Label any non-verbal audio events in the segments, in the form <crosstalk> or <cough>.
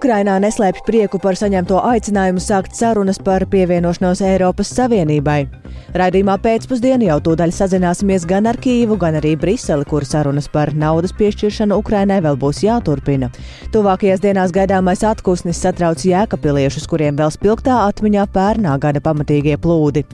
Ukrainā neslēpj prieku par saņemto aicinājumu sākt sarunas par pievienošanos Eiropas Savienībai. Raidījumā pēcpusdienā jau tūdaļ sazināsimies gan ar Kīvu, gan arī Briseli, kur sarunas par naudas piešķiršanu Ukrainai vēl būs jāturpina. Tuvākajās dienās gaidāmais atpūsnis satrauc jēkapiliešus, kuriem vēl spilgtā atmiņā pērnā gada pamatīgie plūdi.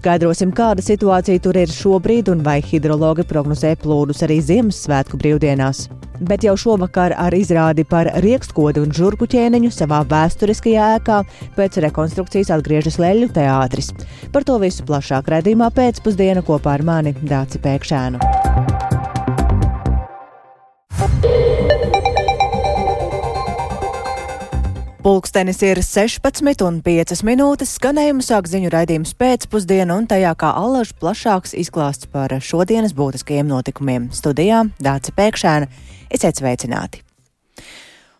Skaidrosim, kāda situācija tur ir šobrīd un vai hidrologi prognozē plūdus arī Ziemassvētku brīvdienās. Bet jau šovakar ar izrādi par riekstkodu un žurku ķēniņu savā vēsturiskajā ēkā pēc rekonstrukcijas atgriežas Leļu teātris. Par to visu plašāk redzījumā pēcpusdiena kopā ar mani Dāci Pēkšēnu. Pulkstenis ir 16,5 minūtes. Skanējumu sāk ziņu raidījums pēcpusdienā, un tajā kā allaž plašāks izklāsts par šodienas būtiskajiem notikumiem. Studijā Dāca Pēkšēna. Esiet sveicināti!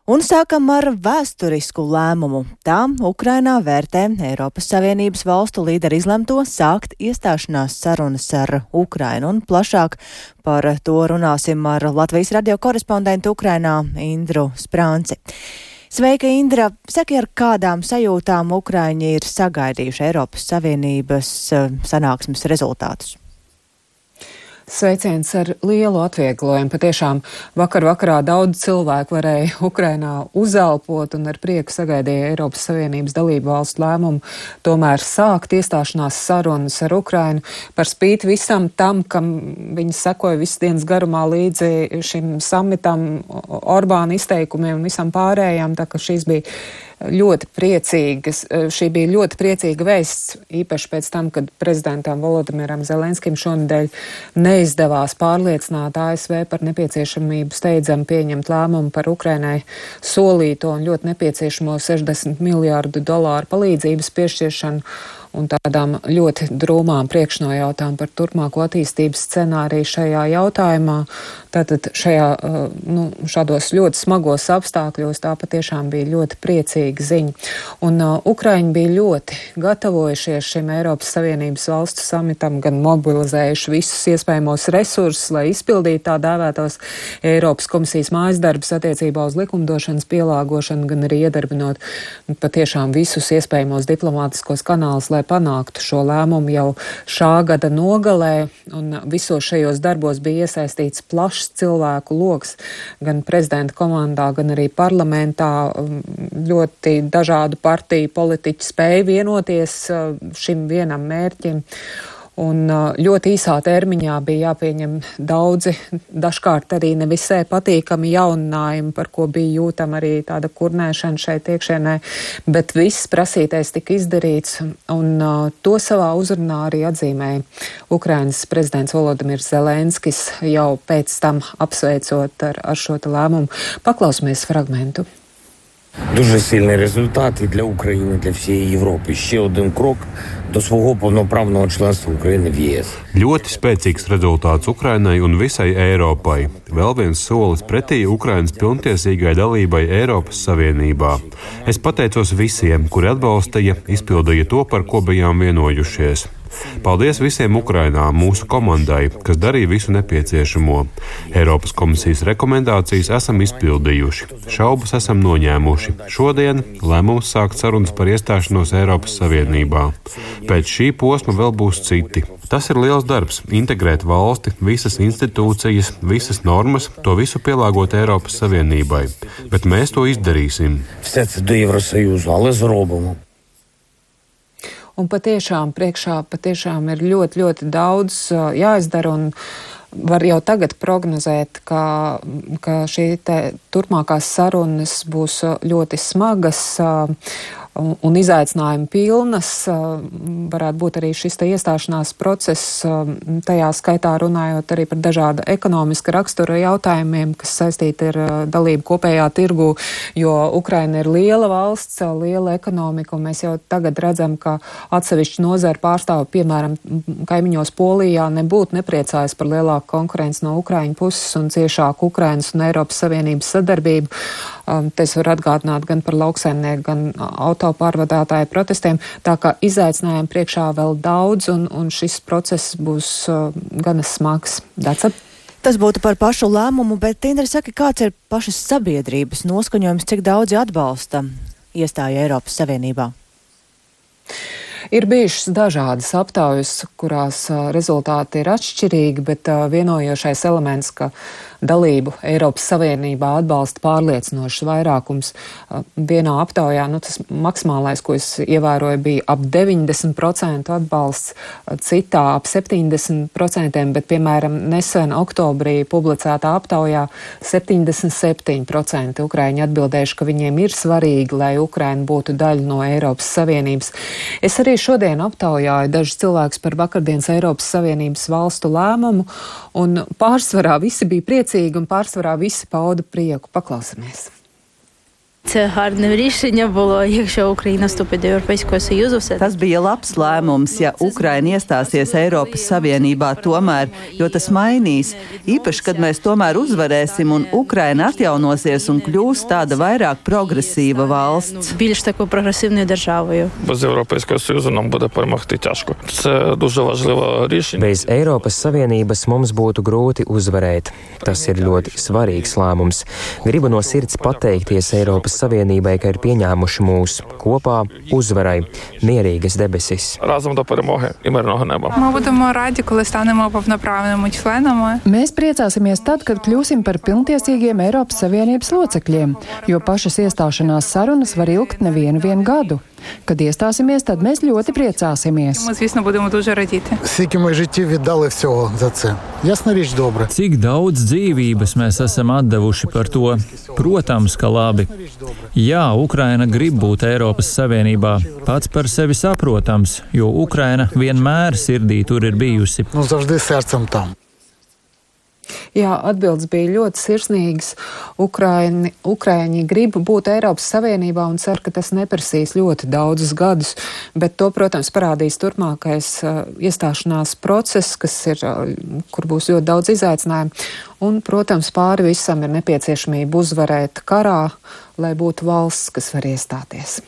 Un sākam ar vēsturisku lēmumu. Tā Ukrainā vērtē Eiropas Savienības valstu līderi izlemto sākt iestāšanās sarunas ar Ukrainu. Un plašāk par to runāsim ar Latvijas radio korespondentu Ukrainā Indru Sprānci. Sveika, Indra! Saki, ar kādām sajūtām Ukraiņi ir sagaidījuši Eiropas Savienības eh, sanāksmes rezultātus? Sveiciens ar lielu atvieglojumu. Patiešām vakar vakarā daudz cilvēku varēja Ukrainā uzelpot un ar prieku sagaidīja Eiropas Savienības dalību valstu lēmumu tomēr sākt iestāšanās sarunas ar Ukrainu par spīti visam tam, kam viņi sekoja visas dienas garumā līdzi šim samitam, Orbāna izteikumiem un visam pārējām, tā ka šīs bija ļoti priecīgas. Eh, šī bija ļoti priecīga vēsts, īpaši pēc tam, kad prezidentam Volodimiram Zelenskim šonadēļ neizdevās pārliecināt ASV par nepieciešamību steidzam pieņemt lēmumu par Ukrainai solīto un ļoti nepieciešamo 60 miljārdu dolāru palīdzības piešķiršanu un tādām ļoti drūmām priekšnojautām par turpmāko attīstības scenāriju šajā jautājumā. Tātad šajā, uh, nu, šādos ļoti smagos apstākļos tā patiešām bija ļoti priecīga ziņa. Un uh, Ukraiņi bija ļoti gatavojušies šim Eiropas Savienības valstu samitam, gan mobilizējuši visus iespējamos resursus, lai izpildītu tā dēvētos Eiropas komisijas mājas darbus attiecībā uz likumdošanas pielāgošanu, gan arī iedarbinot patiešām visus iespējamos diplomātiskos kanālus, lai panāktu šo lēmumu jau šā gada nogalē, un visos šajos darbos bija iesaistīts plašs cilvēku loks, gan prezidenta komandā, gan arī parlamentā. Ļoti dažādu partiju politiķi spēja vienoties uh, šim vienam mērķim. Un ļoti īsā termiņā bija jāpieņem daudzi, dažkārt arī nevisai patīkami jauninājumi, par ko bija jūtama arī tāda kurnēšana šeit iekšienē, bet viss prasītais tika izdarīts, un to savā uzrunā arī atzīmēja Ukrainas prezidents Volodimirs Zelenskis jau pēc tam apsveicot ar, ar šo lēmumu. Paklausīsimies fragmentu. Дуже сильний результат і для України, для всієї Європи. Ще один крок до свого повноправного членства України в ЄС. Ļoti spēcīgs rezultāts Ukrainai un visai Eiropai. Vēl viens solis pretī Ukrainas pilntiesīgai dalībai Eiropas Savienībā. Es pateicos visiem, kuri atbalstīja, izpildīja to, par ko bijām vienojušies. Paldies visiem Ukrainā, mūsu komandai, kas darīja visu nepieciešamo. Eiropas komisijas rekomendācijas esam izpildījuši, šaubas esam noņēmuši. Šodien lēmums sākt sarunas par iestāšanos Eiropas Savienībā. Pēc šī posma vēl būs citi. Tas ir liels darbs - integrēt valsti, visas institūcijas, visas normas, to visu pielāgot Eiropas Savienībai. Bet mēs to izdarīsim. Un patiešām priekšā patiešām ir ļoti, ļoti daudz jāizdara. Un, var jau tagad prognozēt, ka, ka šī turpmākās sarunas būs ļoti smagas un izaicinājumi pilnas. Varētu būt arī šis iestāšanās process, tajā skaitā runājot arī par dažādu ekonomiska rakstura jautājumiem, kas saistīti ar dalību kopējā tirgu, jo Ukraina ir liela valsts, liela ekonomika, un mēs jau tagad redzam, ka atsevišķi nozara pārstāvi, piemēram, kaimiņos Polijā, nebūtu nepriecājas par lielāku konkurenci no Ukraiņu puses un ciešāku Ukrainas un Eiropas Savienības sadarbību. Um, te es varu atgādināt gan par lauksaimnieku, gan autopārvadātāju protestiem. Tā kā izaicinājumu priekšā vēl daudz, un, un šis process būs uh, gana smags. Daca? Tas būtu par pašu lēmumu, bet Indra saka, kāds ir pašas sabiedrības noskaņojums, cik daudzi atbalsta iestāju Eiropas Savienībā? Ir bijušas dažādas aptaujas, kurās rezultāti ir atšķirīgi, bet vienojošais elements, ka dalību Eiropas Savienībā atbalsta pārliecinošs vairākums. Vienā aptaujā nu, tas maksimālais, ko es ievēroju, bija ap 90% atbalsts, citā ap 70%, bet, piemēram, nesen oktobrī publicētā aptaujā 77% Ukraiņi atbildējuši, ka viņiem ir svarīgi, lai Ukraina būtu daļa no Eiropas Savienības. Es arī šodien aptaujāju dažus cilvēkus par vakardienas Eiropas Savienības valstu lēmumu, un pārsvarā visi bija priecīgi priecīgi un pārsvarā visi pauda prieku. Paklausāmies! Це гарне рішення було, якщо Україна вступить до Європейського Союзу. Все tas bija labs lēmums, ja Ukraina iestāsies Eiropas Savienībā tomēr, jo tas mainīs. Īpaši, kad mēs tomēr uzvarēsim un Ukraina atjaunosies un kļūs tāda vairāk progresīva valsts. Більш такою прогресивною державою. Без Європейського Союзу нам буде перемогти тяжко. Це дуже важливе рішення. Bez Eiropas Savienības mums būtu grūti uzvarēt. Tas ir ļoti svarīgs lēmums. Gribu no sirds pateikties Eiropas Savienībai, ka ir pieņēmuši mūs kopā uzvarai mierīgas debesis. Mēs priecāsimies tad, kad kļūsim par pilntiesīgiem Eiropas Savienības locekļiem, jo pašas iestāšanās sarunas var ilgt nevienu gadu. Kad iestāsimies, tad mēs ļoti priecāsimies. Ми, звісно, будемо дуже радіти. Скільки ми життів віддали всього за це? Ясна річ, добре. Cik daudz dzīvības mēs esam atdevuši par to? Protams, ka labi. Jā, Ukraina grib būt Eiropas Savienībā. Pats par sevi saprotams, jo Ukraina vienmēr sirdī tur ir bijusi. Ну завжди серцем там. Jā, atbildes bija ļoti sirsnīgas. Ukraini, Ukraiņi grib būt Eiropas Savienībā un cer, ka tas neprasīs ļoti daudzus gadus, bet to, protams, parādīs turpmākais uh, iestāšanās process, kas ir, uh, kur būs ļoti daudz izaicinājumu. Un, protams, pāri visam ir nepieciešamība uzvarēt karā, lai būtu valsts, kas var iestāties.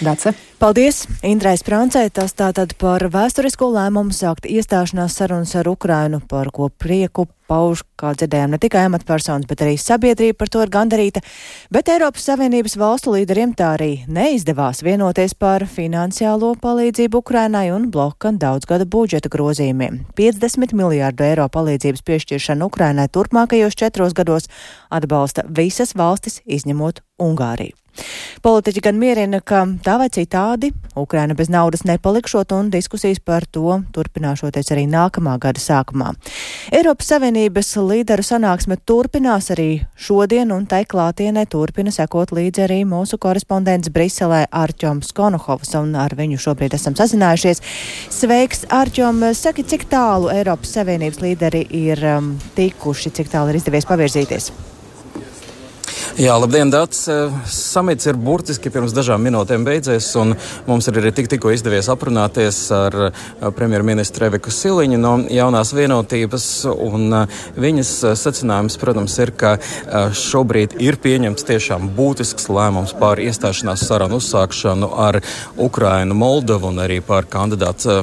Dace. Paldies! Indrais Prancē tas tātad par vēsturisko lēmumu sākt iestāšanās sarunas ar Ukrainu, par ko prieku pauž, kā dzirdējām, ne tikai amatpersonas, bet arī sabiedrība par to ir gandarīta, bet Eiropas Savienības valstu līderiem tā arī neizdevās vienoties par finansiālo palīdzību Ukrainai un bloka daudzgada budžeta grozījumiem. 50 miljārdu eiro palīdzības piešķiršana Ukrainai turpmākajos četros gados atbalsta visas valstis, izņemot Ungāriju. Politiķi gan mierina, ka tā vai citādi Ukraina bez naudas nepalikšot un diskusijas par to turpināšoties arī nākamā gada sākumā. Eiropas Savienības līderu sanāksme turpinās arī šodien un tai klātienē turpina sekot līdzi arī mūsu korespondents Briselē Arķoms Konohovs un ar viņu šobrīd esam sazinājušies. Sveiks, Arķom! Saki, cik tālu Eiropas Savienības līderi ir um, tikuši, cik tālu ir izdevies pavirzīties? Jā, labdien, Dārts! Samits ir burtiski pirms dažām minūtēm beidzies, un mums ir arī tik, tikko izdevies aprunāties ar premjerministru Reviku Siliņu no jaunās vienotības, un viņas secinājums, protams, ir, ka šobrīd ir pieņemts tiešām būtisks lēmums par iestāšanās sarunu uzsākšanu ar Ukrainu, Moldovu un arī par kandidātu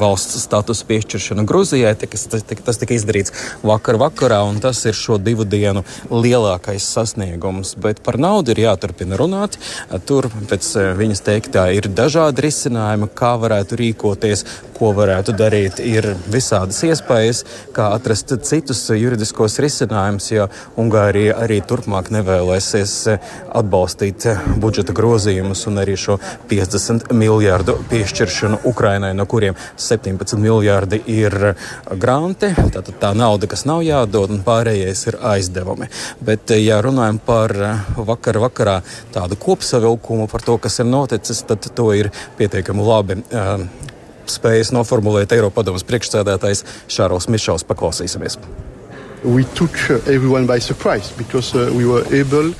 valsts statusu piešķiršanu Gruzijai. Tas, tika izdarīts vakar vakarā, un tas ir šo divu dienu lielākais sasniegums sasniegums, bet par naudu ir jāturpina runāt. Tur, pēc viņas teiktā, ir dažādi risinājumi, kā varētu rīkoties, ko varētu darīt. Ir visādas iespējas, kā atrast citus juridiskos risinājumus, jo Ungārija arī turpmāk nevēlēsies atbalstīt budžeta grozījumus un arī šo 50 miljārdu piešķiršanu Ukrainai, no kuriem 17 miljārdi ir granti. Tātad tā nauda, kas nav jādod, un pārējais ir aizdevumi. Bet, ja runājam par vakar vakarā tādu kopsavilkumu par to, kas ir noticis, tad to ir pietiekami labi uh, spējis noformulēt Eiropadomas priekšsēdētājs Šārls Mišels. Paklausīsimies!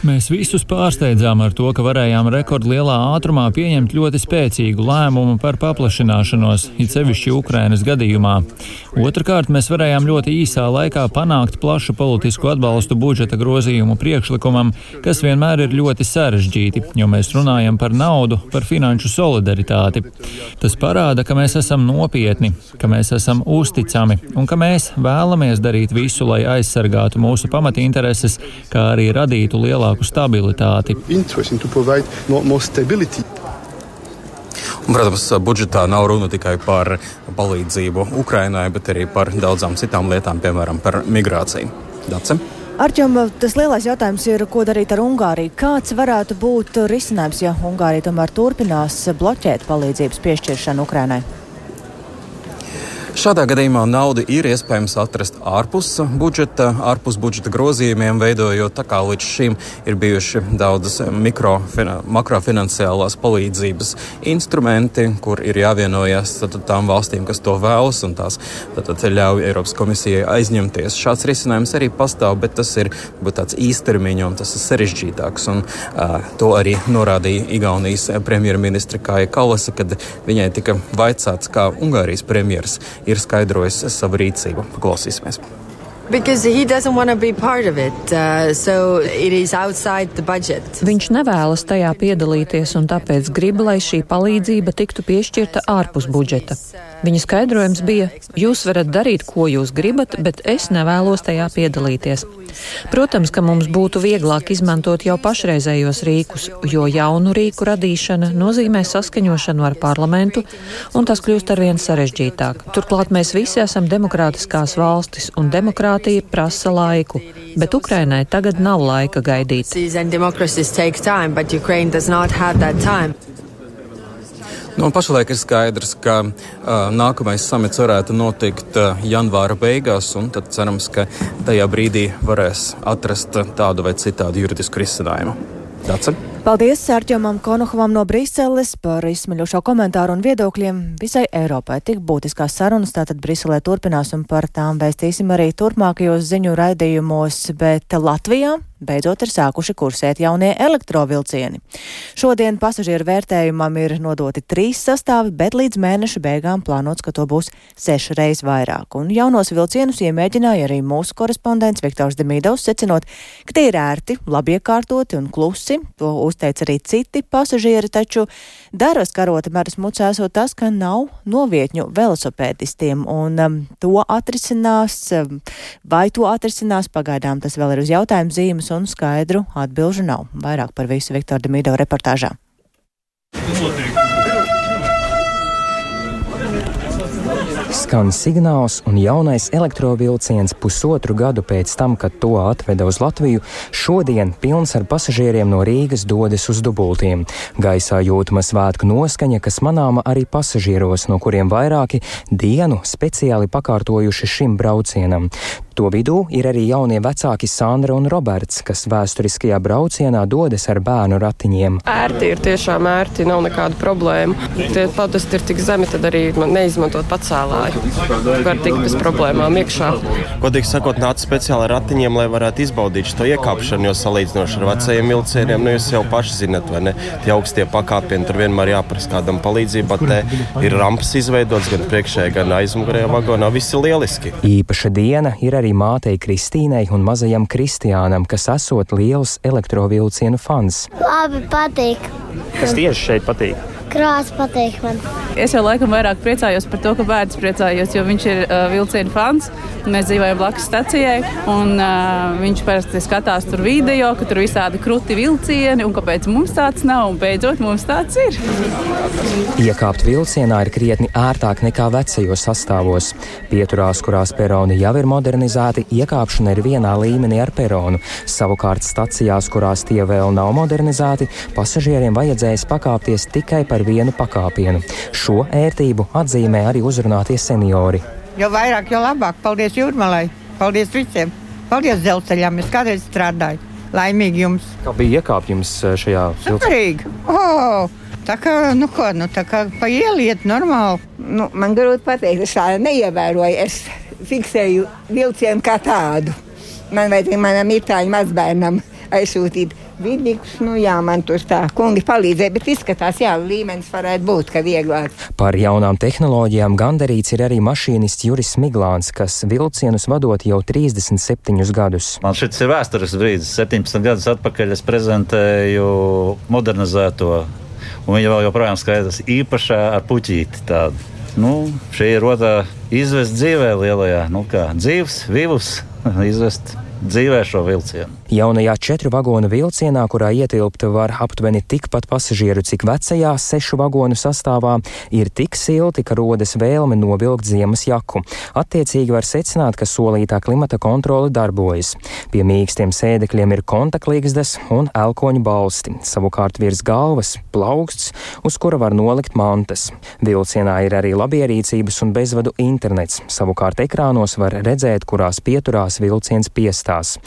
Mēs visus pārsteidzām ar to, ka varējām rekordlielā ātrumā pieņemt ļoti spēcīgu lēmumu par paplašināšanos, it sevišķi Ukrainas gadījumā. Otrakārt, mēs varējām ļoti īsā laikā panākt plašu politisku atbalstu budžeta grozījumu priekšlikumam, kas vienmēr ir ļoti sarežģīti, jo mēs runājam par naudu, par finanšu solidaritāti. Tas parāda, ka mēs esam nopietni, ka mēs esam uzticami un ka mēs vēlamies darīt visu, lai aizsargātu mūsu pamatintereses, kā arī radītu lielāku stabilitāti. Un, protams, budžetā nav runa tikai par palīdzību Ukrainai, bet arī par daudzām citām lietām, piemēram, par migrāciju. Dace? Arčom, tas lielais jautājums ir, ko darīt ar Ungāriju. Kāds varētu būt risinājums, ja Ungārija tomēr turpinās bloķēt palīdzības piešķiršanu Ukrainai? Šādā gadījumā naudu ir iespējams atrast ārpus budžeta, ārpus budžeta grozījumiem, veidojot tā kā līdz šim ir bijuši daudzas mikro, makrofinanciālās palīdzības instrumenti, kur ir jāvienojas tām valstīm, kas to vēlas, un tās tad, ļauj Eiropas komisijai aizņemties. Šāds risinājums arī pastāv, bet tas ir tāds īstermiņa un tas ir sarežģītāks. Un, uh, to arī norādīja Igaunijas premjerministra Kāja Kalasa, kad viņai tika vaicāts, kā Ungārijas premjeras ir skaidrojis savu rīcību. Paklausīsimies! Because he doesn't want to be part of it, uh, so it is outside the budget. Viņš nevēlas tajā piedalīties un tāpēc grib, lai šī palīdzība tiktu piešķirta ārpus budžeta. Viņa skaidrojums bija: Jūs varat darīt, ko jūs gribat, bet es nevēlos tajā piedalīties. Protams, ka mums būtu vieglāk izmantot jau pašreizējos rīkus, jo jaunu rīku radīšana nozīmē saskaņošanu ar parlamentu, un tas kļūst arvien sarežģītāk. Turklāt mēs visi esam demokrātiskās valstis, un demokrātija prasa laiku, bet Ukrainai tagad nav laika gaidīt. Nu, pašlaik ir skaidrs, ka uh, nākamais samits varētu notikt uh, janvāra beigās, un tad cerams, ka tajā brīdī varēs atrast tādu vai citādu juridisku risinājumu. Dace? Paldies Sārķomam Konohovam no Briseles par izsmeļošo komentāru un viedokļiem visai Eiropai. Tik būtiskās sarunas tātad Briselē turpinās un par tām vēstīsim arī turpmākajos ziņu raidījumos, bet Latvijā beidzot ir sākuši kursēt jaunie elektrovilcieni. Šodien pasažieru vērtējumam ir nodoti trīs sastāvi, bet līdz mēneša beigām plānots, ka to būs seši reizes vairāk. Un jaunos vilcienus iemēģināja arī mūsu korespondents Viktors Demīdovs, secinot, ka tie ir ērti, labi iekārtoti un klusi. To uzteica arī citi pasažieri, taču daras karota meras mucā esot tas, ka nav novietņu velosipēdistiem, un um, to atrisinās, um, vai to atrisinās, pagaidām tas vēl ir uz jautājumu zīmes un skaidru atbilžu nav. Vairāk par visu Viktora Demīdo reportāžā. Skan signāls, un jaunais elektrovilciens pusotru gadu pēc tam, kad to atveda uz Latviju, šodien pilns ar pasažieriem no Rīgas dodas uz dubultiem. Gaisā jūtama svētku noskaņa, kas manāma arī pasažieros, no kuriem vairāki dienu speciāli pakārtojuši šim braucienam. To vidū ir arī jaunie vecāki Sandra un Roberts, kas vēsturiskajā braucienā dodas ar bērnu ratiņiem. Ērti ir tiešām ērti, nav nekādu problēmu. Tie padasti ir tik zemi, tad arī neizmantot pacēlāju. Var tikt bez problēmām iekšā. Godīgi sakot, nāca speciāli ar ratiņiem, lai varētu izbaudīt šo iekāpšanu, jo salīdzinoši ar vecajiem vilcieniem, nu jūs jau paši zinat, vai ne? Tie augstie pakāpieni tur vienmēr jāprasa kādam palīdzību. Te ir rampas izveidots gan priekšējā, gan aizmugurējā vagonā. Viss ir lieliski. Īpaša diena ir arī mātei Kristīnai un mazajam Kristiānam, kas esot liels elektrovilcienu fans. Labi, patīk. Kas tieši šeit patīk? Krāsa patīk man. Es jau laikam vairāk priecājos par to, ka bērns priecājos, jo viņš ir uh, vilciena fans. Mēs dzīvojam blakus stacijai, un uh, viņš parasti skatās tur video, ka tur visādi kruti vilcieni, un kāpēc mums tāds nav, un beidzot mums tāds ir. Iekāpt vilcienā ir krietni ērtāk nekā vecajos sastāvos. Pieturās, kurās peroni jau ir modernizēti, iekāpšana ir vienā līmenī ar peronu. Savukārt stacijās, kurās tie vēl nav modernizēti, pasažieriem vajadzēs pakāpties tikai par vienu pakāpienu. Šo ērtību atzīmē arī uzrunātie seniori. Jo vairāk, jo labāk. Paldies jūrmalai, paldies visiem. Paldies dzelzceļam, es kādreiz strādāju. Laimīgi jums! Kā bija iekāpjums šajā filmā? Oh! Tā kā, nu, ko, nu, tā kā pa ieliet normāli. Nu, man grūti pateikt, es tādu neievēroju. Es fiksēju vilcienu kā tādu. Man vajadzēja manam itāļu mazbērnam aizsūtīt vidīgus. Nu, jā, man tur tā kungi palīdzēja, bet izskatās, jā, līmenis varētu būt, ka vieglāk. Par jaunām tehnoloģijām gandarīts ir arī mašīnists Juris Miglāns, kas vilcienus vadot jau 37 gadus. Man šis ir vēstures brīdis. 17 gadus atpakaļ es prezentēju modernizēto, un viņa vēl joprojām skaidrs īpašā ar puķīti tādu. Nu, šī ir otrā izvest dzīvē lielajā, nu kā dzīves, vīvus <laughs> izvest dzīvē šo vilcienu. Jaunajā četru vagonu vilcienā, kurā ietilpt var aptuveni tikpat pasažieru, cik vecajā sešu vagonu sastāvā, ir tik silti, ka rodas vēlme novilkt ziemas jaku. Attiecīgi var secināt, ka solītā klimata kontrole darbojas. Pie mīkstiem sēdekļiem ir kontaktlīgzdas un elkoņu balsti, savukārt virs galvas plauksts, uz kura var nolikt mantas. Vilcienā ir arī labierīcības un bezvadu internets, savukārt ekrānos var redzēt, kurās pieturās vilciens piestās.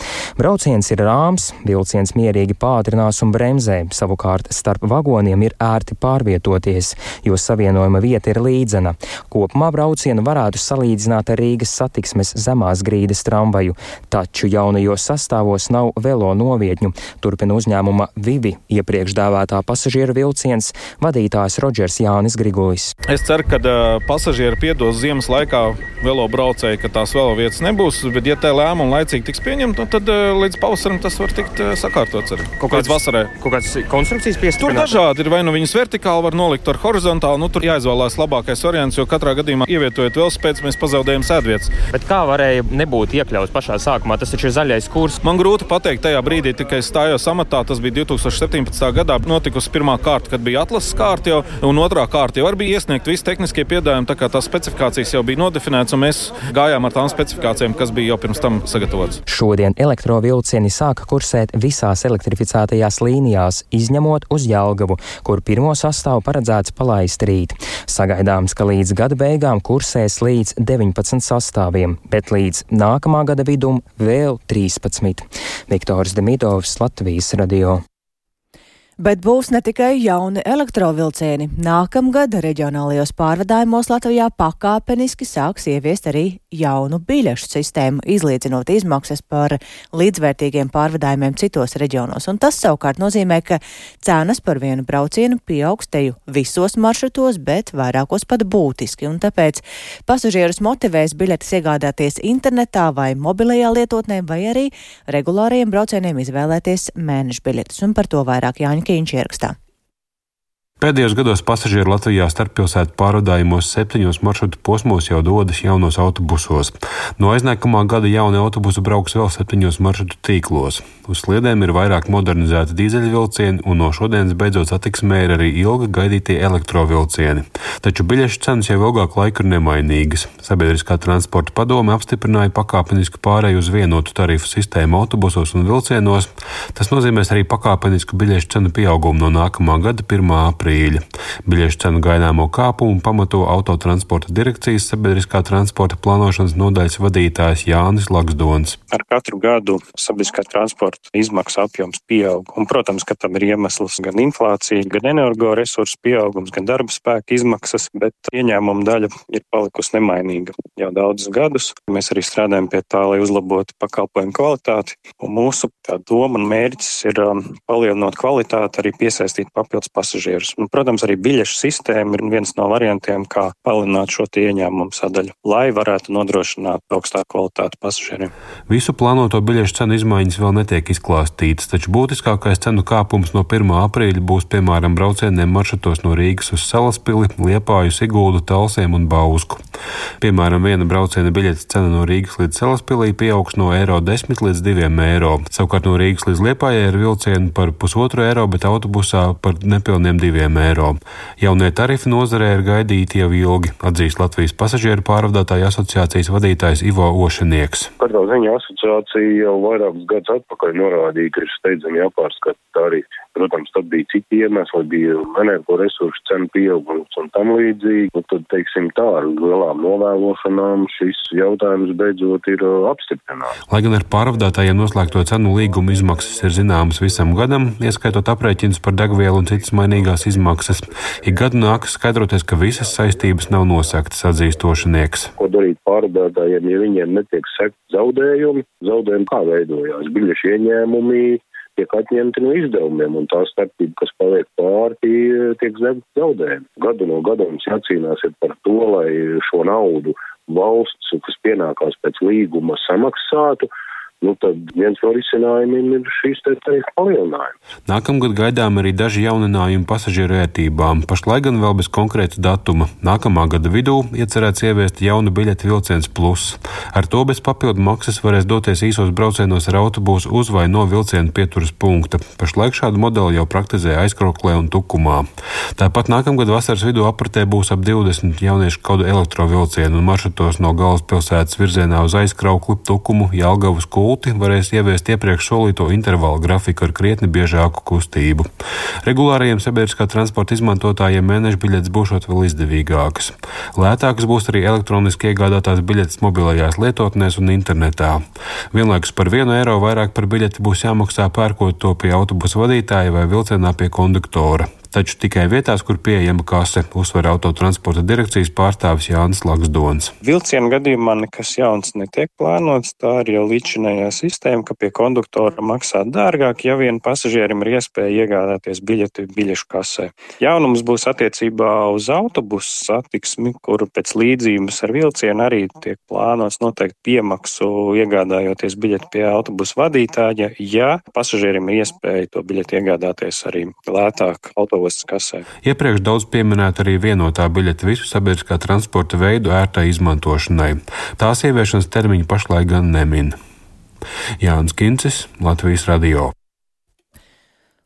Brauciens ir rāms, vilciens mierīgi pātrinās un bremzē, savukārt starp vagoniem ir ērti pārvietoties, jo savienojuma vieta ir līdzena. Kopumā braucienu varētu salīdzināt ar Rīgas satiksmes zemās grīdas tramvaju, taču jaunajos sastāvos nav velo novietņu, turpina uzņēmuma Vivi iepriekš dēvētā pasažieru vilciens vadītājs Rodžers Jānis Grigulis. Es ceru, ka uh, pasažieri piedos ziemas laikā velo braucēji, ka tās velo vietas nebūs, bet ja tā lēmuma laicīgi tiks pieņemta, nu, tad uh, līdz pavasarim tas var tikt uh, sakārtots arī. Kaut kāds vasarai. Kaut kāds konstrukcijas piestiprināts. Tur dažādi ir, vai nu viņas vertikāli var nolikt ar horizontāli, nu tur jāizvēlās labākais variants, jo katrā gadījumā ievietojot velospēdas, mēs pazaudējam sēdvietas. Bet kā varēja nebūt iekļauts pašā sākumā? Tas taču ir zaļais kurs. Man grūti pateikt, tajā brīdī tikai stājos amatā. Tas bija 2017. gadā. Notikusi pirmā kārta, kad bija atlases kārta jau, un otrā kārta jau bija iesniegta visi tehniskie piedāvājumi. Tā kā tās specifikācijas jau bija nodefinētas, un mēs gājām ar tām specifikācijām, kas bija jau pirms tam sagatavotas. Šodien elektrovilcieni sāka kursēt visās elektrificētajās līnijās, izņemot uz Jelgavu, kur pirmo sastāvu paredzēts palaist rīt. Sagaidāms, ka līdz gada beigām kursēs līdz 19 sastāviem, bet līdz nākamā gada vidum vēl 13. Viktors Demidovs, Latvijas radio. Bet būs ne tikai jauni elektrovilcieni. Nākamgad reģionālajos pārvadājumos Latvijā pakāpeniski sāks ieviest arī jaunu biļešu sistēmu, izlīdzinot izmaksas par līdzvērtīgiem pārvadājumiem citos reģionos. Un tas savukārt nozīmē, ka cenas par vienu braucienu pieaugs teju visos maršrutos, bet vairākos pat būtiski. Un tāpēc pasažierus motivēs biļetes iegādāties internetā vai mobilajā lietotnē, vai arī regulāriem braucieniem izvēlēties mēneša biļetes. Un par to vairāk Jāņa Kīņš ierakstā. Pēdējos gados pasažieri Latvijā starppilsētu pārvadājumos septiņos maršrutu posmos jau dodas jaunos autobusos. No aiznākamā gada jaunie autobusi brauks vēl septiņos maršrutu tīklos. Uz sliedēm ir vairāk modernizēti dīzeļvilcieni, un no šodienas beidzot satiksmē ir arī ilgi gaidītie elektrovilcieni. Taču biļešu cenas jau ilgāku laiku ir nemainīgas. Sabiedriskā transporta padome apstiprināja pakāpenisku pārēju uz vienotu tarifu sistēmu autobusos un vilcienos. Tas nozīmēs arī pakāpenisku biļešu cenu pieaugumu no nākamā gada 1. aprīļa. Biļešu cenu gaidāmo kāpumu pamato autotransporta direkcijas sabiedriskā transporta plānošanas nodaļas vadītājs Jānis Laksdons. Ar katru gadu sabiedriskā transporta izmaksu apjoms pieaug. Un, protams, ka tam ir iemesls gan inflācija, gan energoresursu pieaugums, gan darba spēka izmaksas, bet ieņēmuma daļa ir palikusi nemainīga jau daudzus gadus. Mēs arī strādājam pie tā, lai uzlabotu pakalpojumu kvalitāti. Un mūsu doma un mērķis ir um, palielinot kvalitāti, arī piesaistīt papildus pasažierus. Un, protams, arī biļešu sistēma ir viens no variantiem, kā palielināt šo ieņēmumu sadaļu, lai varētu nodrošināt augstāku kvalitāti pasažieriem. Visu plānoto biļešu cenu izmaiņas vēl netiek izklāstītas, taču būtiskākais cenu kāpums no 1. aprīļa būs piemēram braucieniem maršrutos no Rīgas uz Salaspili, Liepāju, Sigūdu, Talsiem un Bausku. Piemēram, viena brauciena biļetes cena no Rīgas līdz Salaspilī pieaugs no eiro 10 līdz 2 eiro. Savukārt no Rīgas līdz Liepājai ir vilcieni par pusotru eiro, bet autobusā par nepilniem 2 eiro. Jaunie tarifi nozarē ir gaidīti jau ilgi, atzīst Latvijas pasažieru pārvadātāju asociācijas vadītājs Ivo Ošanieks. Katrā ziņā asociācija jau vairākus gadus atpakaļ norādīja, ka ir steidzami jāpārskata tarifi. Protams, tad bija citi iemesli, bija energoresursu cenu pieaugums un tam līdzīgi. Un tad, teiksim tā, ar lielām novēlošanām šis jautājums beidzot ir uh, apstiprināts. Lai gan ar pārvadātājiem noslēgto cenu līgumu izmaksas ir zināmas visam gadam, ieskaitot aprēķinus par degvielu un citas mainīgās izmaksas, ik gadu nākas skaidroties, ka visas saistības nav nosaktas, atzīst tošanieks. Ko darīt pārvadātājiem, ja viņiem netiek sekt zaudējumi? Zaudējumi kā veidojās? Biļešu ieņēmumi, tiek atņemti no izdevumiem, un tā starpība, kas paliek pāri, tiek zaudējumi. Gadu no gada mums jācīnās par to, lai šo naudu valsts, kas pienākās pēc līguma, samaksātu. Nu, tad viens no risinājumiem ir šīs tarifu palielinājums. Nākamgad gaidām arī daži jauninājumi pasažieru ērtībām. Pašlaik gan vēl bez konkrēta datuma. Nākamā gada vidū iecerēts ieviest jaunu biļeti vilciens plus. Ar to bez papildu maksas varēs doties īsos braucienos ar autobusu uz vai no vilciena pieturas punkta. Pašlaik šādu modeli jau praktizē aizkroklē un tukumā. Tāpat nākamgad vasaras vidū apritē būs ap 20 jauniešu kodu elektrovilcienu un maršrutos no galvaspilsētas virzienā uz aizkraukli, tukumu, Jelgavas kulu gulti varēs ieviest iepriekš solīto intervālu grafiku ar krietni biežāku kustību. Regulārajiem sabiedriskā transporta izmantotājiem mēneša biļetes būšot vēl izdevīgākas. Lētākas būs arī elektroniski iegādātās biļetes mobilajās lietotnēs un internetā. Vienlaikus par vienu eiro vairāk par biļeti būs jāmaksā pērkot to pie autobusa vadītāja vai vilcienā pie konduktora taču tikai vietās, kur pieejama kase, uzsver autotransporta direkcijas pārstāvis Jānis Laksdons. Vilcienu gadījumā nekas jauns netiek plānots. Tā ir jau līdzinējā sistēma, ka pie konduktora maksā dārgāk, ja vien pasažierim ir iespēja iegādāties biļeti biļešu kasē. Jaunums būs attiecībā uz autobusu satiksmi, kuru pēc līdzības ar vilcienu arī tiek plānots noteikt piemaksu iegādājoties biļeti pie autobusu vadītāja, ja pasažierim ir iespēja to biļeti iegādāties arī lētāk autobusu lidostas kasē. Iepriekš daudz pieminēta arī vienotā biļete visu sabiedriskā transporta veidu ērtai izmantošanai. Tās ieviešanas termiņu pašlaik gan nemin. Jānis Kincis, Latvijas Radio.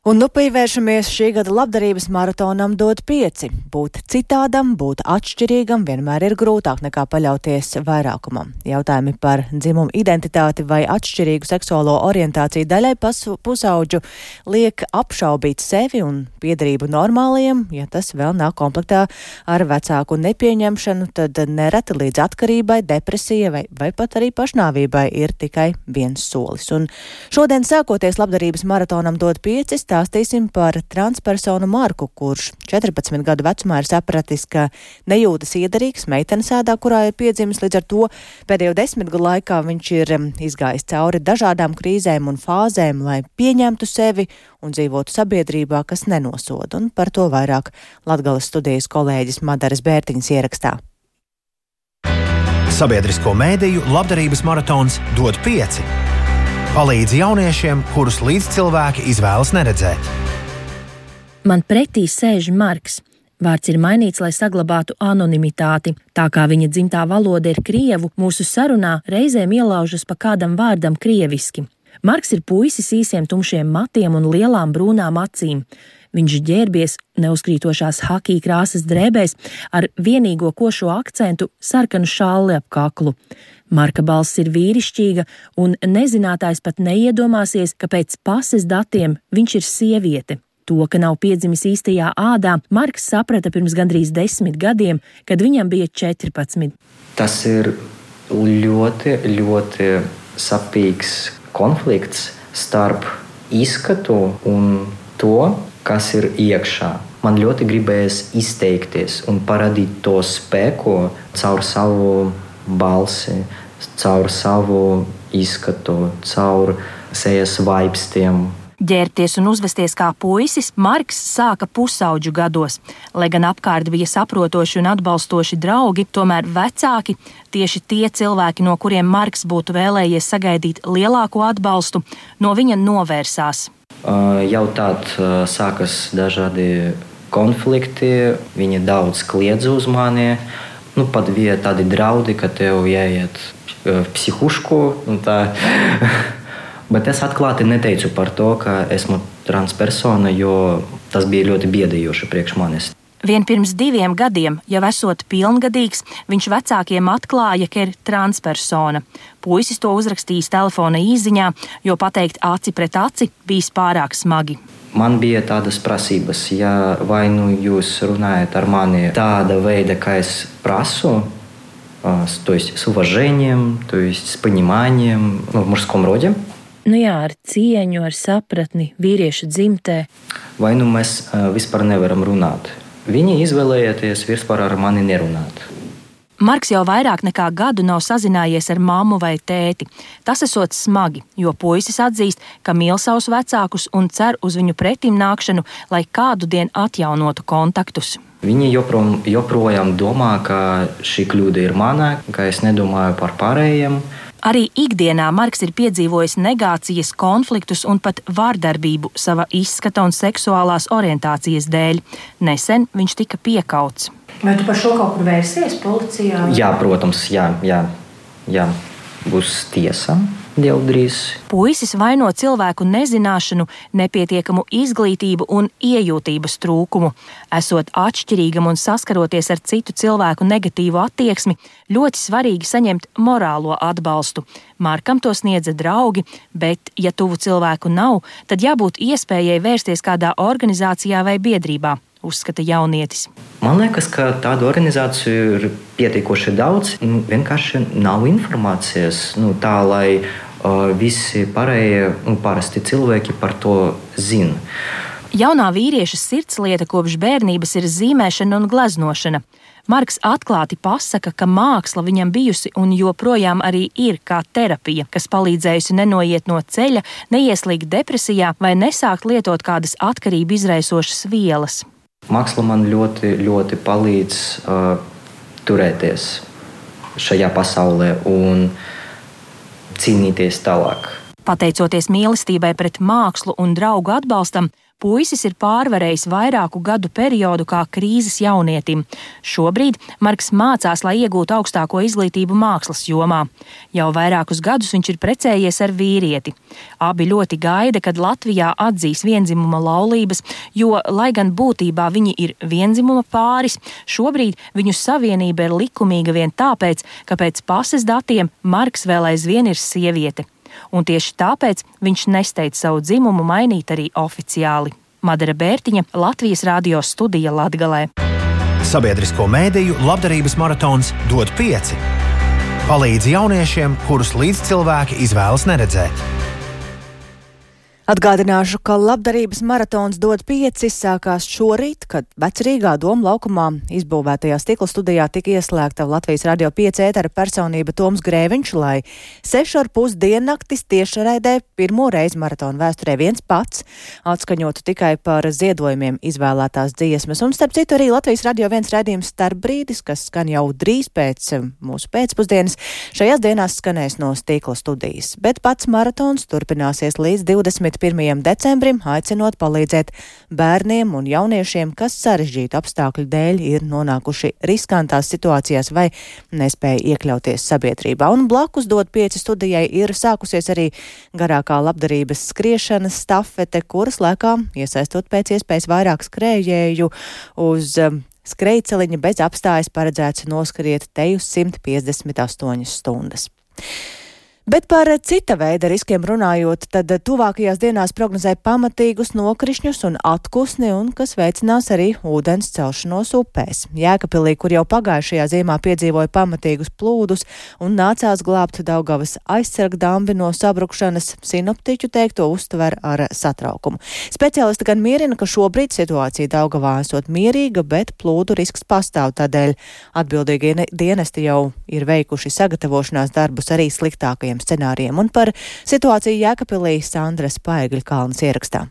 Un nu pievēršamies šī gada labdarības maratonam dot pieci. Būt citādam, būt atšķirīgam vienmēr ir grūtāk nekā paļauties vairākumam. Jautājumi par dzimumu identitāti vai atšķirīgu seksuālo orientāciju daļai pusauģu liek apšaubīt sevi un piedarību normāliem, ja tas vēl nav komplektā ar vecāku nepieņemšanu, tad nereti līdz atkarībai, depresijai vai, vai pat arī pašnāvībai ir tikai viens solis. Un šodien sākoties labdarības maratonam dot pieci stāstīsim par transpersonu Marku, kurš 14 gadu vecumā ir sapratis, ka nejūtas iedarīgs meitenes ēdā, kurā ir piedzimis. Līdz ar to pēdējo desmit gadu laikā viņš ir izgājis cauri dažādām krīzēm un fāzēm, lai pieņemtu sevi un dzīvotu sabiedrībā, kas nenosoda. Un par to vairāk Latgales studijas kolēģis Madaras Bērtiņas ierakstā. Sabiedrisko mēdīju labdarības maratons dod pieci palīdz jauniešiem, kurus līdzcilvēki izvēlas neredzēt. Man pretī sēž Marks. Vārds ir mainīts, lai saglabātu anonimitāti. Tā kā viņa dzimtā valoda ir krievu, mūsu sarunā reizēm ielaužas pa kādam vārdam krieviski. Marks ir puisis īsiem tumšiem matiem un lielām brūnām acīm. Viņš ģērbies neuzkrītošās hakija krāsas drēbēs ar vienīgo košo akcentu sarkanu šāli ap kaklu. Marka balss ir vīrišķīga, un nezinātājs pat neiedomāsies, ka pēc pases datiem viņš ir sieviete. To, ka nav piedzimis īstajā ādā, Marks saprata pirms gandrīz desmit gadiem, kad viņam bija 14. Tas ir ļoti, ļoti sapīgs konflikts starp izskatu un to, kas ir iekšā. Man ļoti gribējās izteikties un parādīt to spēku caur savu balsi, caur savu izskatu, caur sejas vaipstiem. Ģērbties un uzvesties kā puisis, Marks sāka pusauģu gados. Lai gan apkārt bija saprotoši un atbalstoši draugi, tomēr vecāki, tieši tie cilvēki, no kuriem Marks būtu vēlējies sagaidīt lielāko atbalstu, no viņa novērsās. Jau uh, sākas dažādi konflikti, viņi daudz kliedz uz mani. Nu, pat bija tādi draudi, ka tev jāiet psihušku. <laughs> Bet es atklāti neteicu par to, ka esmu transpersona, jo tas bija ļoti biedējoši priekš manis. Vien pirms diviem gadiem, jau esot pilngadīgs, viņš vecākiem atklāja, ka ir transpersona. Puisis to uzrakstījis telefona īsiņā, jo pateikt aci pret aci bijis pārāk smagi. man bija tādas prasības, ja vai nu jūs runājat ar mani tāda veida, kā es prasu, то есть с уважением, то есть с пониманием ну, в мужском роде. Nu jā, ar cieņu, ar sapratni vīriešu dzimtē. Vai nu mēs vispār nevaram runāt? Viņi izvēlējās vispār ar mani nerunāt. Marks jau vairāk nekā gadu nav sazinājies ar mammu vai tēti. Tas esot smagi, jo puisis atzīst, ka mīl savus vecākus un cer uz viņu pretim nākšanu, lai kādu dienu atjaunotu kontaktus. Viņi joprojām, joprojām domā, ka šī kļūda ir mana, ka es nedomāju par pārējiem. Arī ikdienā Marks ir piedzīvojis negācijas, konfliktus un pat vārdarbību sava izskata un seksuālās orientācijas dēļ. Nesen viņš tika piekauts. Vai tu par šo kaut kur vērsies policijā? Jā, protams, jā, jā, jā. būs tiesa. Drīz. Puisis vaino cilvēku nezināšanu, nepietiekamu izglītību un iejūtības trūkumu. Esot atšķirīgam un saskaroties ar citu cilvēku negatīvu attieksmi, ļoti svarīgi saņemt morālo atbalstu. Markam to sniedza draugi, bet, ja tuvu cilvēku nav, tad jābūt iespējai vērsties kādā organizācijā vai biedrībā uzskata jaunietis. Man liekas, ka tādu organizāciju ir pietiekoši daudz. Nu, vienkārši nav informācijas nu, tā, lai uh, visi pārējie un parasti cilvēki par to zina. Jaunā vīrieša sirdslieta kopš bērnības ir zīmēšana un gleznošana. Marks atklāti pasaka, ka māksla viņam bijusi un joprojām arī ir kā terapija, kas palīdzējusi nenoiet no ceļa, neieslīgt depresijā vai nesākt lietot kādas atkarību izraisošas vielas. Māksla man ļoti, ļoti palīdz uh, turēties šajā pasaulē un cīnīties tālāk. Pateicoties mīlestībai pret mākslu un draugu atbalstam, Puisis ir pārvarējis vairāku gadu periodu kā krīzes jaunietim. Šobrīd Marks mācās, lai iegūtu augstāko izglītību mākslas jomā. Jau vairākus gadus viņš ir precējies ar vīrieti. Abi ļoti gaida, kad Latvijā atzīs vienzimuma laulības, jo, lai gan būtībā viņi ir vienzimuma pāris, šobrīd viņu savienība ir likumīga vien tāpēc, ka pēc pases datiem Marks vēl aizvien ir sieviete un tieši tāpēc viņš nesteidz savu dzimumu mainīt arī oficiāli. Madara Bērtiņa, Latvijas radio studija Latgalē. Sabiedrisko mēdīju labdarības maratons dod pieci. Palīdz jauniešiem, kurus līdzcilvēki izvēlas neredzēt. Atgādināšu, ka labdarības maratons dod pieci sākās šorīt, kad vecrīgā doma laukumā izbūvētajā stikla studijā tika ieslēgta Latvijas radio 5 ētera personība Toms Grēviņš, lai sešu ar pus diennaktis tiešraidē pirmo reizi maratonu vēsturē viens pats atskaņotu tikai par ziedojumiem izvēlētās dziesmas. Un starp citu arī Latvijas radio viens raidījums starp brīdis, kas skan jau drīz pēc mūsu pēcpusdienas, šajās dienās skanēs no stikla studijas. Bet pats maratons turpināsies līdz 20. 1. decembrim, aicinot palīdzēt bērniem un jauniešiem, kas sarežģītu apstākļu dēļ ir nonākuši riskantās situācijās vai nespēja iekļauties sabiedrībā. Un blakus dot pieci studijai ir sākusies arī garākā labdarības skriešanas stafete, kuras laikā iesaistot pēc iespējas vairāk skrējēju uz um, skrejceliņa bez apstājas paredzēts noskriet te uz 158 stundas. Bet par cita veida riskiem runājot, tad tuvākajās dienās prognozē pamatīgus nokrišņus un atkusni, un kas veicinās arī ūdens celšanos upēs. Jēkapilī, kur jau pagājušajā ziemā piedzīvoja pamatīgus plūdus un nācās glābt Daugavas aizsargdambi no sabrukšanas, sinoptiķu teikto uztver ar satraukumu. Speciālisti gan mierina, ka šobrīd situācija Daugavā esot mierīga, bet plūdu risks pastāv, tādēļ atbildīgie dienesti jau ir veikuši sagatavošanās darbus arī sliktākajiem iespējamiem scenārijiem. Un par situāciju Jēkabīlī Sandra Spaigļa Kalnas ierakstā.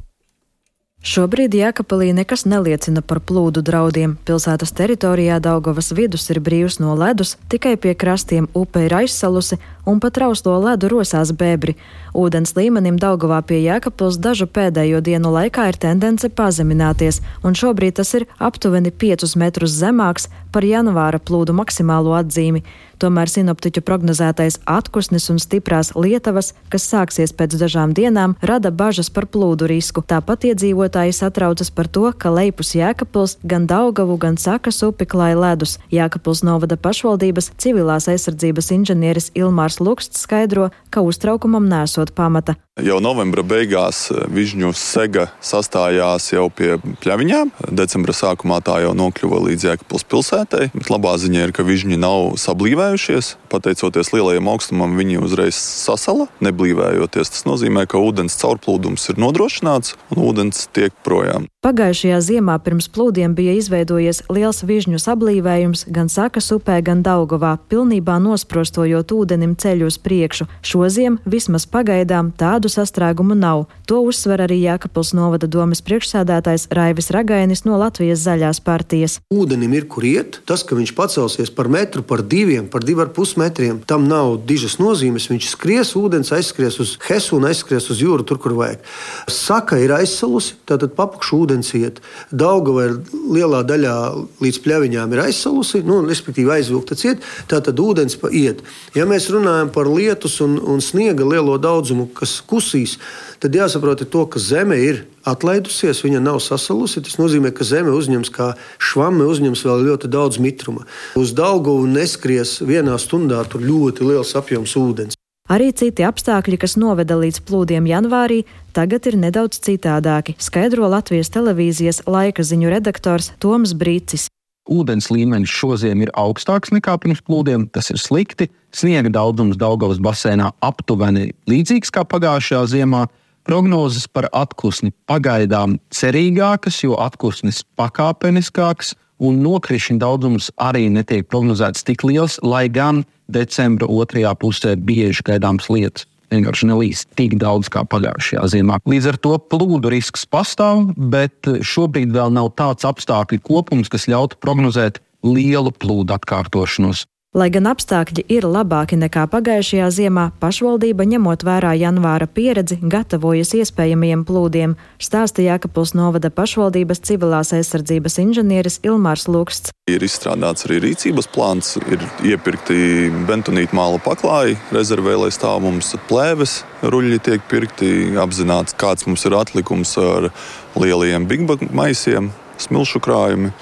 Šobrīd Jēkabīlī nekas neliecina par plūdu draudiem. Pilsētas teritorijā Daugavas vidus ir brīvs no ledus, tikai pie krastiem upe ir aizsalusi un pat trauslo ledu rosās bēbri. Ūdens līmenim Daugavā pie Jēkabils dažu pēdējo dienu laikā ir tendence pazemināties, un šobrīd tas ir aptuveni 5 metrus zemāks par janvāra plūdu maksimālo atzīmi. Tomēr sinoptiķu prognozētais atkusnis un stiprās lietavas, kas sāksies pēc dažām dienām, rada bažas par plūdu risku. Tāpat iedzīvotāji satraucas par to, ka Leipus Jēkabils gan Daugavu, gan Sakas upi klāja ledus. Jēkabils novada pašvaldības civilās aizsardzības inženieris Ilmārs Luksts skaidro, ka uztraukumam nesot pamata. Jau novembra beigās eh, Vižņu sega sastājās jau pie pļaviņām. Decembra sākumā tā jau nokļuva līdz Jēkabpils pilsētai. Bet labā ziņa ir, ka vižņi nav sablīvējušies. Pateicoties lielajam augstumam, viņi uzreiz sasala. Neblīvējoties, tas nozīmē, ka ūdens caurplūdums ir nodrošināts un ūdens tiek projām. Pagājušajā ziemā pirms plūdiem bija izveidojies liels vižņu sablīvējums gan Sakas upē, gan Daugovā, pilnībā nosprostojot ūdenim ceļu uz priekšu. Šoziem vismaz pagaidām tādu sastrēgumu nav. To uzsver arī Jākapils novada domas priekšsēdētājs Raivis Ragainis no Latvijas zaļās partijas. Ūdenim ir kur iet. Tas, ka viņš pacelsies par metru, par diviem, par divu ar pus metriem, tam nav dižas nozīmes. Viņš skries, ūdens aizskries uz Hesu un aizskries uz jūru, tur, kur vajag. Saka ir aizsalusi, tātad papukšu ūdens iet. Daugava ir lielā daļā līdz pļaviņām ir aizsalusi, nu, respektīvi aizvilkta ciet, tātad ūdens iet. Ja mēs runājam par lietus un, un sniega lielo daudzumu, kas kusīs, tad jāsaprot to, ka zeme ir atlaidusies, viņa nav sasalusi. Tas nozīmē, ka zeme uzņems kā švame, uzņems vēl ļoti daudz mitruma. Uz Daugavu neskries vienā stundā ļoti liels apjoms ūdens. Arī citi apstākļi, kas noveda līdz plūdiem janvārī, tagad ir nedaudz citādāki, skaidro Latvijas televīzijas laika ziņu redaktors Toms Brīcis. Ūdens līmenis šodien ir augstāks nekā pirms plūdiem, tas ir slikti. Sniega daudzums Daugavas basēnā aptuveni līdzīgs kā pagājušajā ziemā. Prognozes par atklāsni pagaidām cerīgākas, jo atklāsnis pakāpeniskāks un nokrišņu daudzums arī netiek prognozēts tik liels, lai gan decembra otrajā pusē bieži gaidāms lietas. Vienkārši nelīs tik daudz kā pagājušajā ziemā. Līdz ar to plūdu risks pastāv, bet šobrīd vēl nav tāds apstākļu kopums, kas ļautu prognozēt lielu plūdu atkārtošanos. Lai gan apstākļi ir labāki nekā pagājušajā ziemā, pašvaldība, ņemot vērā janvāra pieredzi, gatavojas iespējamiem plūdiem, stāsta Jākapils novada pašvaldības civilās aizsardzības inženieris Ilmārs Luksts. Ir izstrādāts arī rīcības plāns, ir iepirkti bentonīta māla paklāji, rezervē, lai stāv mums plēves, ruļļi tiek pirkti, apzināts, kāds mums ir atlikums ar lielajiem big maisiem, smilšu krājumi.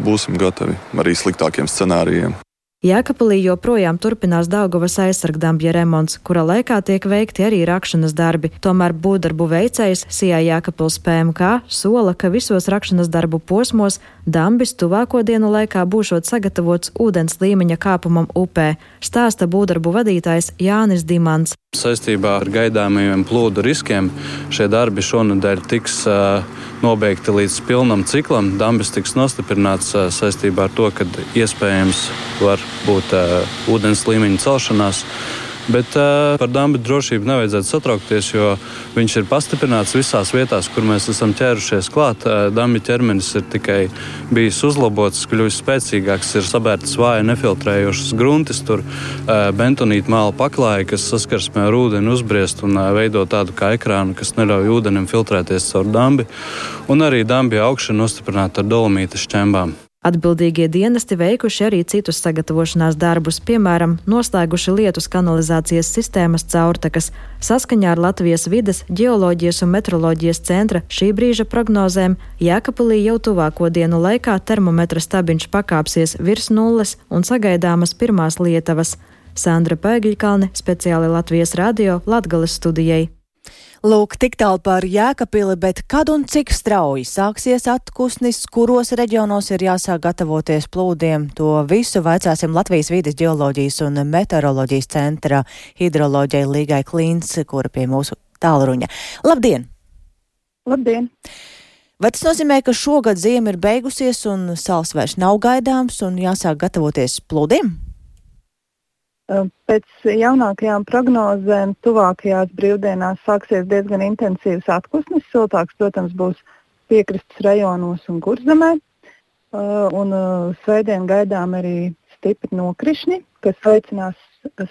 Būsim gatavi arī sliktākiem scenārijiem. Jēkabulī joprojām turpinās Daugavas aizsargdambja remonts, kura laikā tiek veikti arī rakšanas darbi. Tomēr būvdarbu veicējs Sijā Jēkabils PMK sola, ka visos rakšanas darbu posmos dambis tuvāko dienu laikā būšot sagatavots ūdens līmeņa kāpumam upē, stāsta būvdarbu vadītājs Jānis Dimants. Saistībā ar gaidāmajiem plūdu riskiem šie darbi šonadēļ tiks uh, nobeigti līdz pilnam ciklam. Dambis tiks nostiprināts uh, saistībā ar to, ka iespējams var būt uh, ūdens līmeņa celšanās. Bet uh, par dambu drošību nevajadzētu satraukties, jo viņš ir pastiprināts visās vietās, kur mēs esam ķērušies klāt. Uh, Dambi ķermenis ir tikai bijis uzlabots, kļuvis spēcīgāks, ir sabērtas vāji nefiltrējošas gruntis, tur uh, bentonīta māla paklāja, kas saskarsmē ar ūdeni uzbriest un uh, veido tādu kā ekrānu, kas neļauj ūdenim filtrēties caur dambi. Un arī dambi augšana nostiprināta ar dolomīta šķembām. Atbildīgie dienesti veikuši arī citus sagatavošanās darbus, piemēram, noslēguši lietus kanalizācijas sistēmas caurtakas. Saskaņā ar Latvijas vides, geoloģijas un metroloģijas centra šī brīža prognozēm Jēkabulī jau tuvāko dienu laikā termometra stabiņš pakāpsies virs nulles un sagaidāmas pirmās lietavas. Sandra Pēgiļkalne speciāli Latvijas radio Latgales studijai. Lūk, tik tālu par Jēkabili, bet kad un cik strauji sāksies atkusnis, kuros reģionos ir jāsāk gatavoties plūdiem, to visu vaicāsim Latvijas vīdes geoloģijas un meteoroloģijas centra hidroloģijai Līgai Klīns, kura pie mūsu tālruņa. Labdien! Labdien! Vai tas nozīmē, ka šogad ziema ir beigusies un sāls vairs nav gaidāms un jāsāk gatavoties plūdiem? Pēc jaunākajām prognozēm, tuvākajās brīvdienās sāksies diezgan intensīvs atpūsnis. Siltāks, protams, būs piekrastes rajonos un kurzemē. Un svētdien gaidām arī stipri nokrišņi, kas veicinās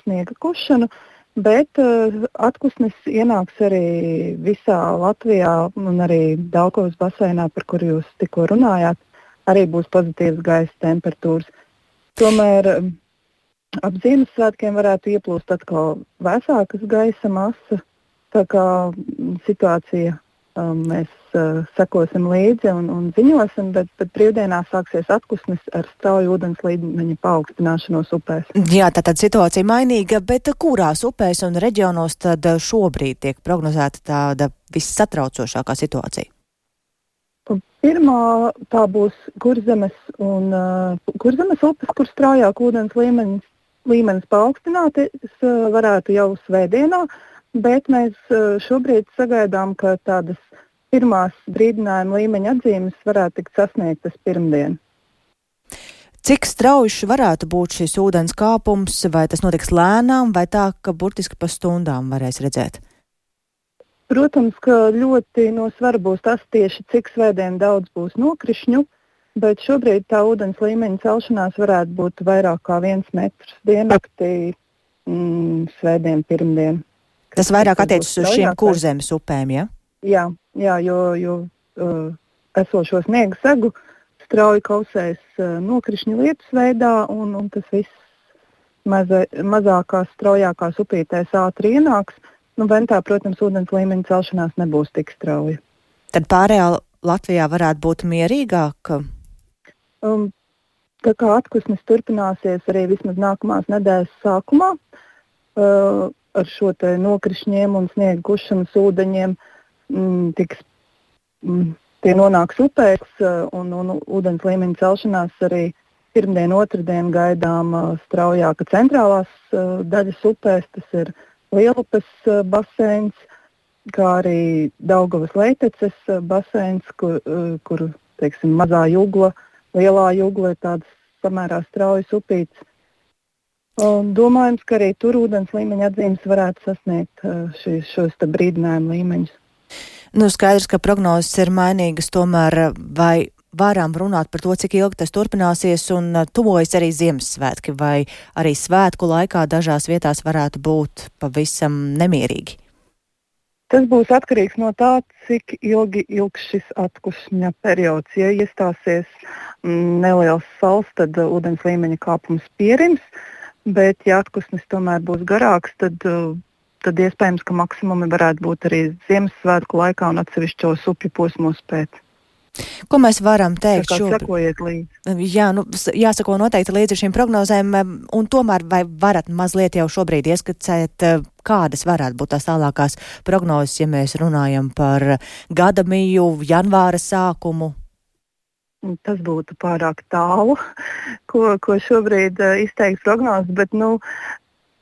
sniega kušanu. Bet atpūsnis ienāks arī visā Latvijā un arī Daukovas basēnā, par kuru jūs tikko runājāt. Arī būs pozitīvas gaisa temperatūras. Tomēr ap Ziemassvētkiem varētu ieplūst atkal vēsākas gaisa masa. Tā kā situācija um, mēs uh, sekosim līdzi un, un ziņosim, bet, bet brīvdienās sāksies atpūsnis ar strauju ūdens līmeņa paaugstināšanos upēs. Jā, tā tad situācija mainīga, bet kurās upēs un reģionos tad šobrīd tiek prognozēta tāda vissatraucošākā situācija? Pirmā tā būs kurzemes un uh, kurzemes upes, kur straujāk ūdens līmenis, līmenis paaugstināties uh, varētu jau svētdienā, bet mēs uh, šobrīd sagaidām, ka tādas pirmās brīdinājuma līmeņa atzīmes varētu tikt sasniegtas pirmdien. Cik strauji varētu būt šis ūdens kāpums, vai tas notiks lēnām, vai tā, ka burtiski pa stundām varēs redzēt? Protams, ka ļoti no svara būs tas tieši, cik svētdien daudz būs nokrišņu, bet šobrīd tā ūdens līmeņa celšanās varētu būt vairāk kā viens metrs diennaktī, mm, svētdien, pirmdien. Tas vairāk attiecas uz šīm kurzemes upēm, ja? Jā, jā jo, jo uh, esošo sniega segu strauji kausēs uh, nokrišņu lietus veidā, un, un tas viss maza, mazākās, straujākās upītēs ātri ienāks. Nu, Ventā, protams, ūdens līmeņa celšanās nebūs tik strauja. Tad pārējā Latvijā varētu būt mierīgāk? Um, tā kā atpūsnis turpināsies arī vismaz nākamās nedēļas sākumā, uh, ar šo nokrišņiem un sniega gušanas ūdeņiem mm, tiks, mm, tie nonāks upēs, uh, un, un ūdens līmeņa celšanās arī pirmdien, otrdien gaidām uh, straujāka centrālās uh, daļas upēs. Tas ir uh, Lielupes eh, baseins, kā arī Daugavas leiteces eh, baseins, kur, eh, kur teiksim, mazā jūgla, lielā jūgla ir tāds samērā straujas upīts. Un domājams, ka arī tur ūdens līmeņa atzīmes varētu sasniegt šīs, šos brīdinājumu līmeņus. Nu, skaidrs, ka prognozes ir mainīgas, tomēr vai varam runāt par to, cik ilgi tas turpināsies, un uh, tuvojas arī Ziemassvētki, vai arī svētku laikā dažās vietās varētu būt pavisam nemierīgi? Tas būs atkarīgs no tā, cik ilgi ilgs šis atkušņa periods. Ja iestāsies mm, neliels sals, tad uh, ūdens līmeņa kāpums pierims, bet ja atkusnis tomēr būs garāks, tad, uh, tad iespējams, ka maksimumi varētu būt arī Ziemassvētku laikā un atsevišķos upju posmos pēc. Ko mēs varam teikt šobrīd? Jā, nu, jāsako noteikti līdzi šīm prognozēm, un tomēr vai varat mazliet jau šobrīd ieskicēt, eh, kādas varētu būt tās tālākās prognozes, ja mēs runājam par gada mīju, janvāra sākumu? Tas būtu pārāk tālu, <laughs> ko, ko šobrīd uh, izteikt prognozes, bet nu,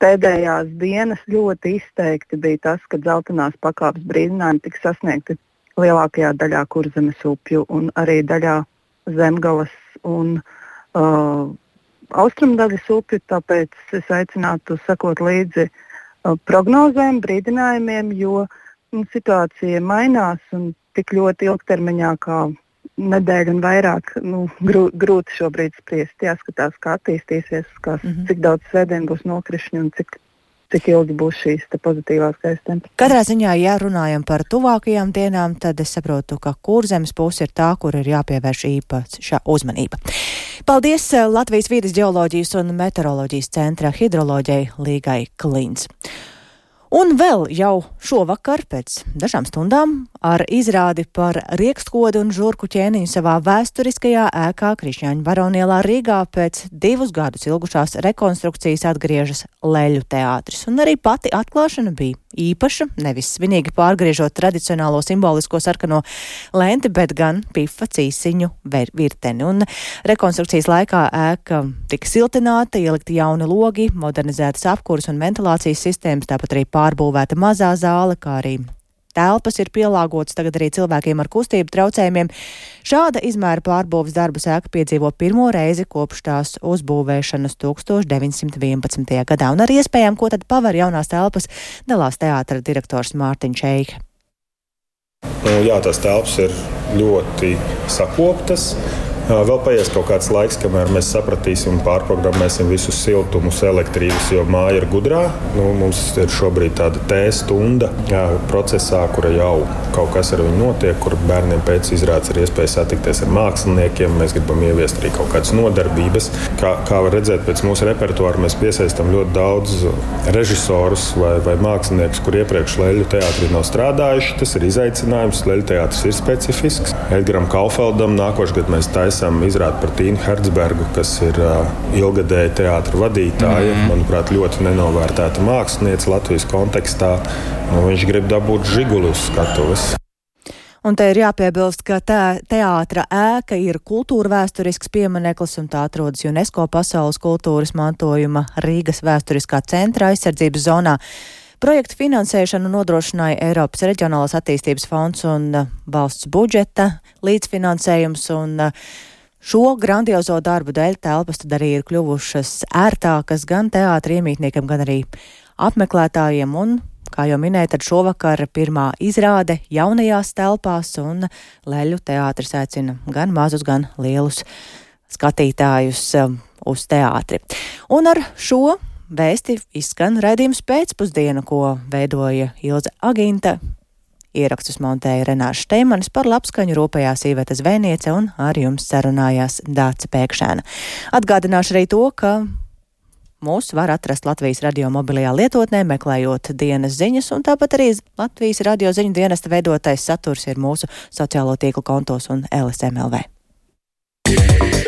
pēdējās dienas ļoti izteikti bija tas, ka dzeltenās pakāpes brīdinājumi tika sasniegti lielākajā daļā kurzemes upju un arī daļā zemgales un uh, austrumdaļas upju. Tāpēc es aicinātu sekot līdzi uh, prognozēm, brīdinājumiem, jo nu, situācija mainās un tik ļoti ilgtermiņā kā nedēļu un vairāk nu, grū, grūti šobrīd spriest. Jāskatās, kā attīstīsies, kā, mm -hmm. cik daudz sēdienu būs nokrišņi un cik cik ilgi būs šīs pozitīvās temperatūras. Katrā ziņā, ja runājam par tuvākajām dienām, tad es saprotu, ka kurzemes puse ir tā, kur ir jāpievērš īpaša uzmanība. Paldies eh, Latvijas vīdes geoloģijas un meteoroloģijas centra hidroloģijai Līgai Klīns. Un vēl jau šovakar, pēc dažām stundām, ar izrādi par riekstkodu un žurku ķēniņu savā vēsturiskajā ēkā Krišņāņu baronielā Rīgā pēc divus gadus ilgušās rekonstrukcijas atgriežas Leļu teātris. Un arī pati atklāšana bija īpaša, nevis svinīgi pārgriežot tradicionālo simbolisko sarkano lenti, bet gan pifa cīsiņu virteni. Un rekonstrukcijas laikā ēka tika siltināta, ielikti jauni logi, modernizētas apkūras un ventilācijas sistēmas, tāpat arī pārbūvēta mazā zāle, kā arī telpas ir pielāgotas tagad arī cilvēkiem ar kustību traucējumiem. Šāda izmēra pārbūves darbu sēka piedzīvo pirmo reizi kopš tās uzbūvēšanas 1911. gadā, un ar iespējām, ko tad paver jaunās telpas, dalās teātra direktors Mārtiņš Eika. Nu, jā, tās telpas ir ļoti sakoptas. Vēl paies kaut kāds laiks, kamēr mēs sapratīsim pārprogrammēsim visus siltumus, elektrības, jo māja ir gudrā. Nu, mums ir šobrīd tāda tēsta stunda jā, procesā, kura jau kaut kas ar viņu notiek, kur bērniem pēc izrādes ir iespēja satikties ar māksliniekiem. Mēs gribam ieviest arī kaut kādas nodarbības. Kā, kā var redzēt, pēc mūsu repertuāra mēs piesaistām ļoti daudz režisorus vai, vai māksliniekus, kur iepriekš Leļu teātrī nav strādājuši. Tas ir izaicinājums. Leļu teātris ir specifisks. Edgaram Kaufeldam nākošais gads mēs taisām izrādi par Tīnu Hertzbergu, kas ir ilgadēja teātra vadītāja. Mm. Manuprāt, ļoti nenovērtēta mākslinieca Latvijas kontekstā. Nu, viņš grib dabūt žiguli uz skatuves. Un te ir jāpiebilst, ka tā teātra ēka ir kultūra vēsturisks piemineklis un tā atrodas UNESCO pasaules kultūras mantojuma Rīgas vēsturiskā centra aizsardzības zonā. Projektu finansēšanu nodrošināja Eiropas Reģionālās attīstības fonds un uh, valsts budžeta līdzfinansējums. Un, uh, Šo grandiozo darbu dēļ telpas tad arī ir kļuvušas ērtākas gan teātriem, iemītniekiem, gan arī apmeklētājiem un Kā jau minēju, tad šovakar pirmā izrāde jaunajās telpās, un Leļu teātris aicina gan mazus, gan lielus skatītājus um, uz teātri. Un ar šo vēsti izskan raidījums pēcpusdienu, ko veidoja Ilze Aginta. Ierakstus montēja Renāša Šteimanis par labskaņu rūpējās Īveta Zvēniece un ar jums sarunājās Dāca Pēkšēna. Atgādināšu arī to, ka Mūs var atrast Latvijas radio mobilajā lietotnē, meklējot dienas ziņas, un tāpat arī Latvijas radio ziņu dienesta veidotais saturs ir mūsu sociālo tīklu kontos un LSMLV. Yeah.